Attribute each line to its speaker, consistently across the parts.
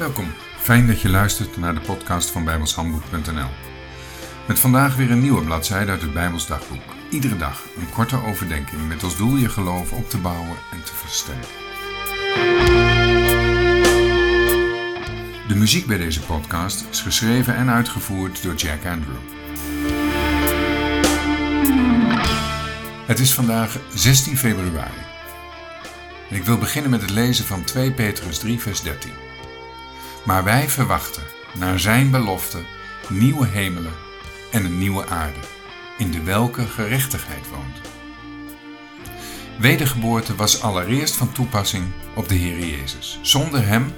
Speaker 1: Welkom, fijn dat je luistert naar de podcast van bijbelshandboek.nl. Met vandaag weer een nieuwe bladzijde uit het Bijbels dagboek. Iedere dag een korte overdenking met als doel je geloof op te bouwen en te versterken. De muziek bij deze podcast is geschreven en uitgevoerd door Jack Andrew. Het is vandaag 16 februari. Ik wil beginnen met het lezen van 2 Petrus 3, vers 13. Maar wij verwachten, naar zijn belofte, nieuwe hemelen en een nieuwe aarde, in de welke gerechtigheid woont. Wedergeboorte was allereerst van toepassing op de Heer Jezus. Zonder Hem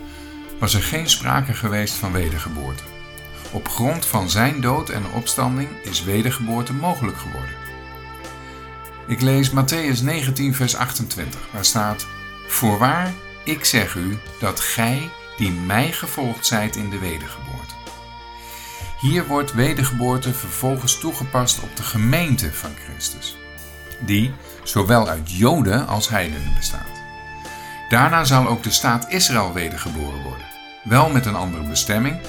Speaker 1: was er geen sprake geweest van wedergeboorte. Op grond van Zijn dood en opstanding is wedergeboorte mogelijk geworden. Ik lees Matthäus 19, vers 28, waar staat: Voorwaar, ik zeg u dat gij die mij gevolgd zijt in de wedergeboorte. Hier wordt wedergeboorte vervolgens toegepast op de gemeente van Christus, die zowel uit Joden als heidenen bestaat. Daarna zal ook de staat Israël wedergeboren worden, wel met een andere bestemming,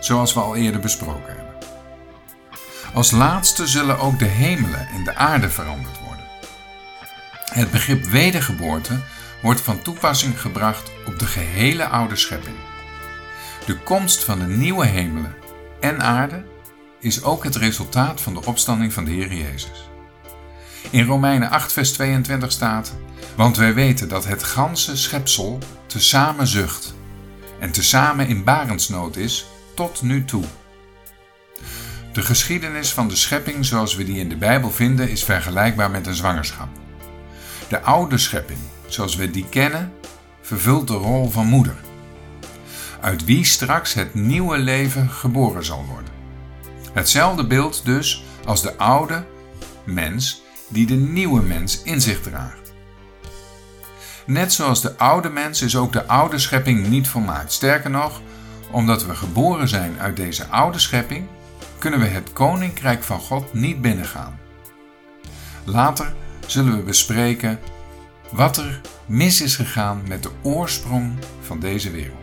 Speaker 1: zoals we al eerder besproken hebben. Als laatste zullen ook de hemelen en de aarde veranderd worden. Het begrip wedergeboorte wordt van toepassing gebracht op de gehele oude schepping. De komst van de nieuwe hemelen en aarde is ook het resultaat van de opstanding van de Heer Jezus. In Romeinen 8, vers 22 staat: Want wij weten dat het ganse schepsel tezamen zucht en tezamen in barensnood is tot nu toe. De geschiedenis van de schepping zoals we die in de Bijbel vinden is vergelijkbaar met een zwangerschap. De oude schepping, zoals we die kennen, vervult de rol van moeder, uit wie straks het nieuwe leven geboren zal worden. Hetzelfde beeld dus als de oude mens die de nieuwe mens in zich draagt. Net zoals de oude mens is ook de oude schepping niet volmaakt. Sterker nog, omdat we geboren zijn uit deze oude schepping, kunnen we het koninkrijk van God niet binnengaan. Later zullen we bespreken wat er mis is gegaan met de oorsprong van deze wereld.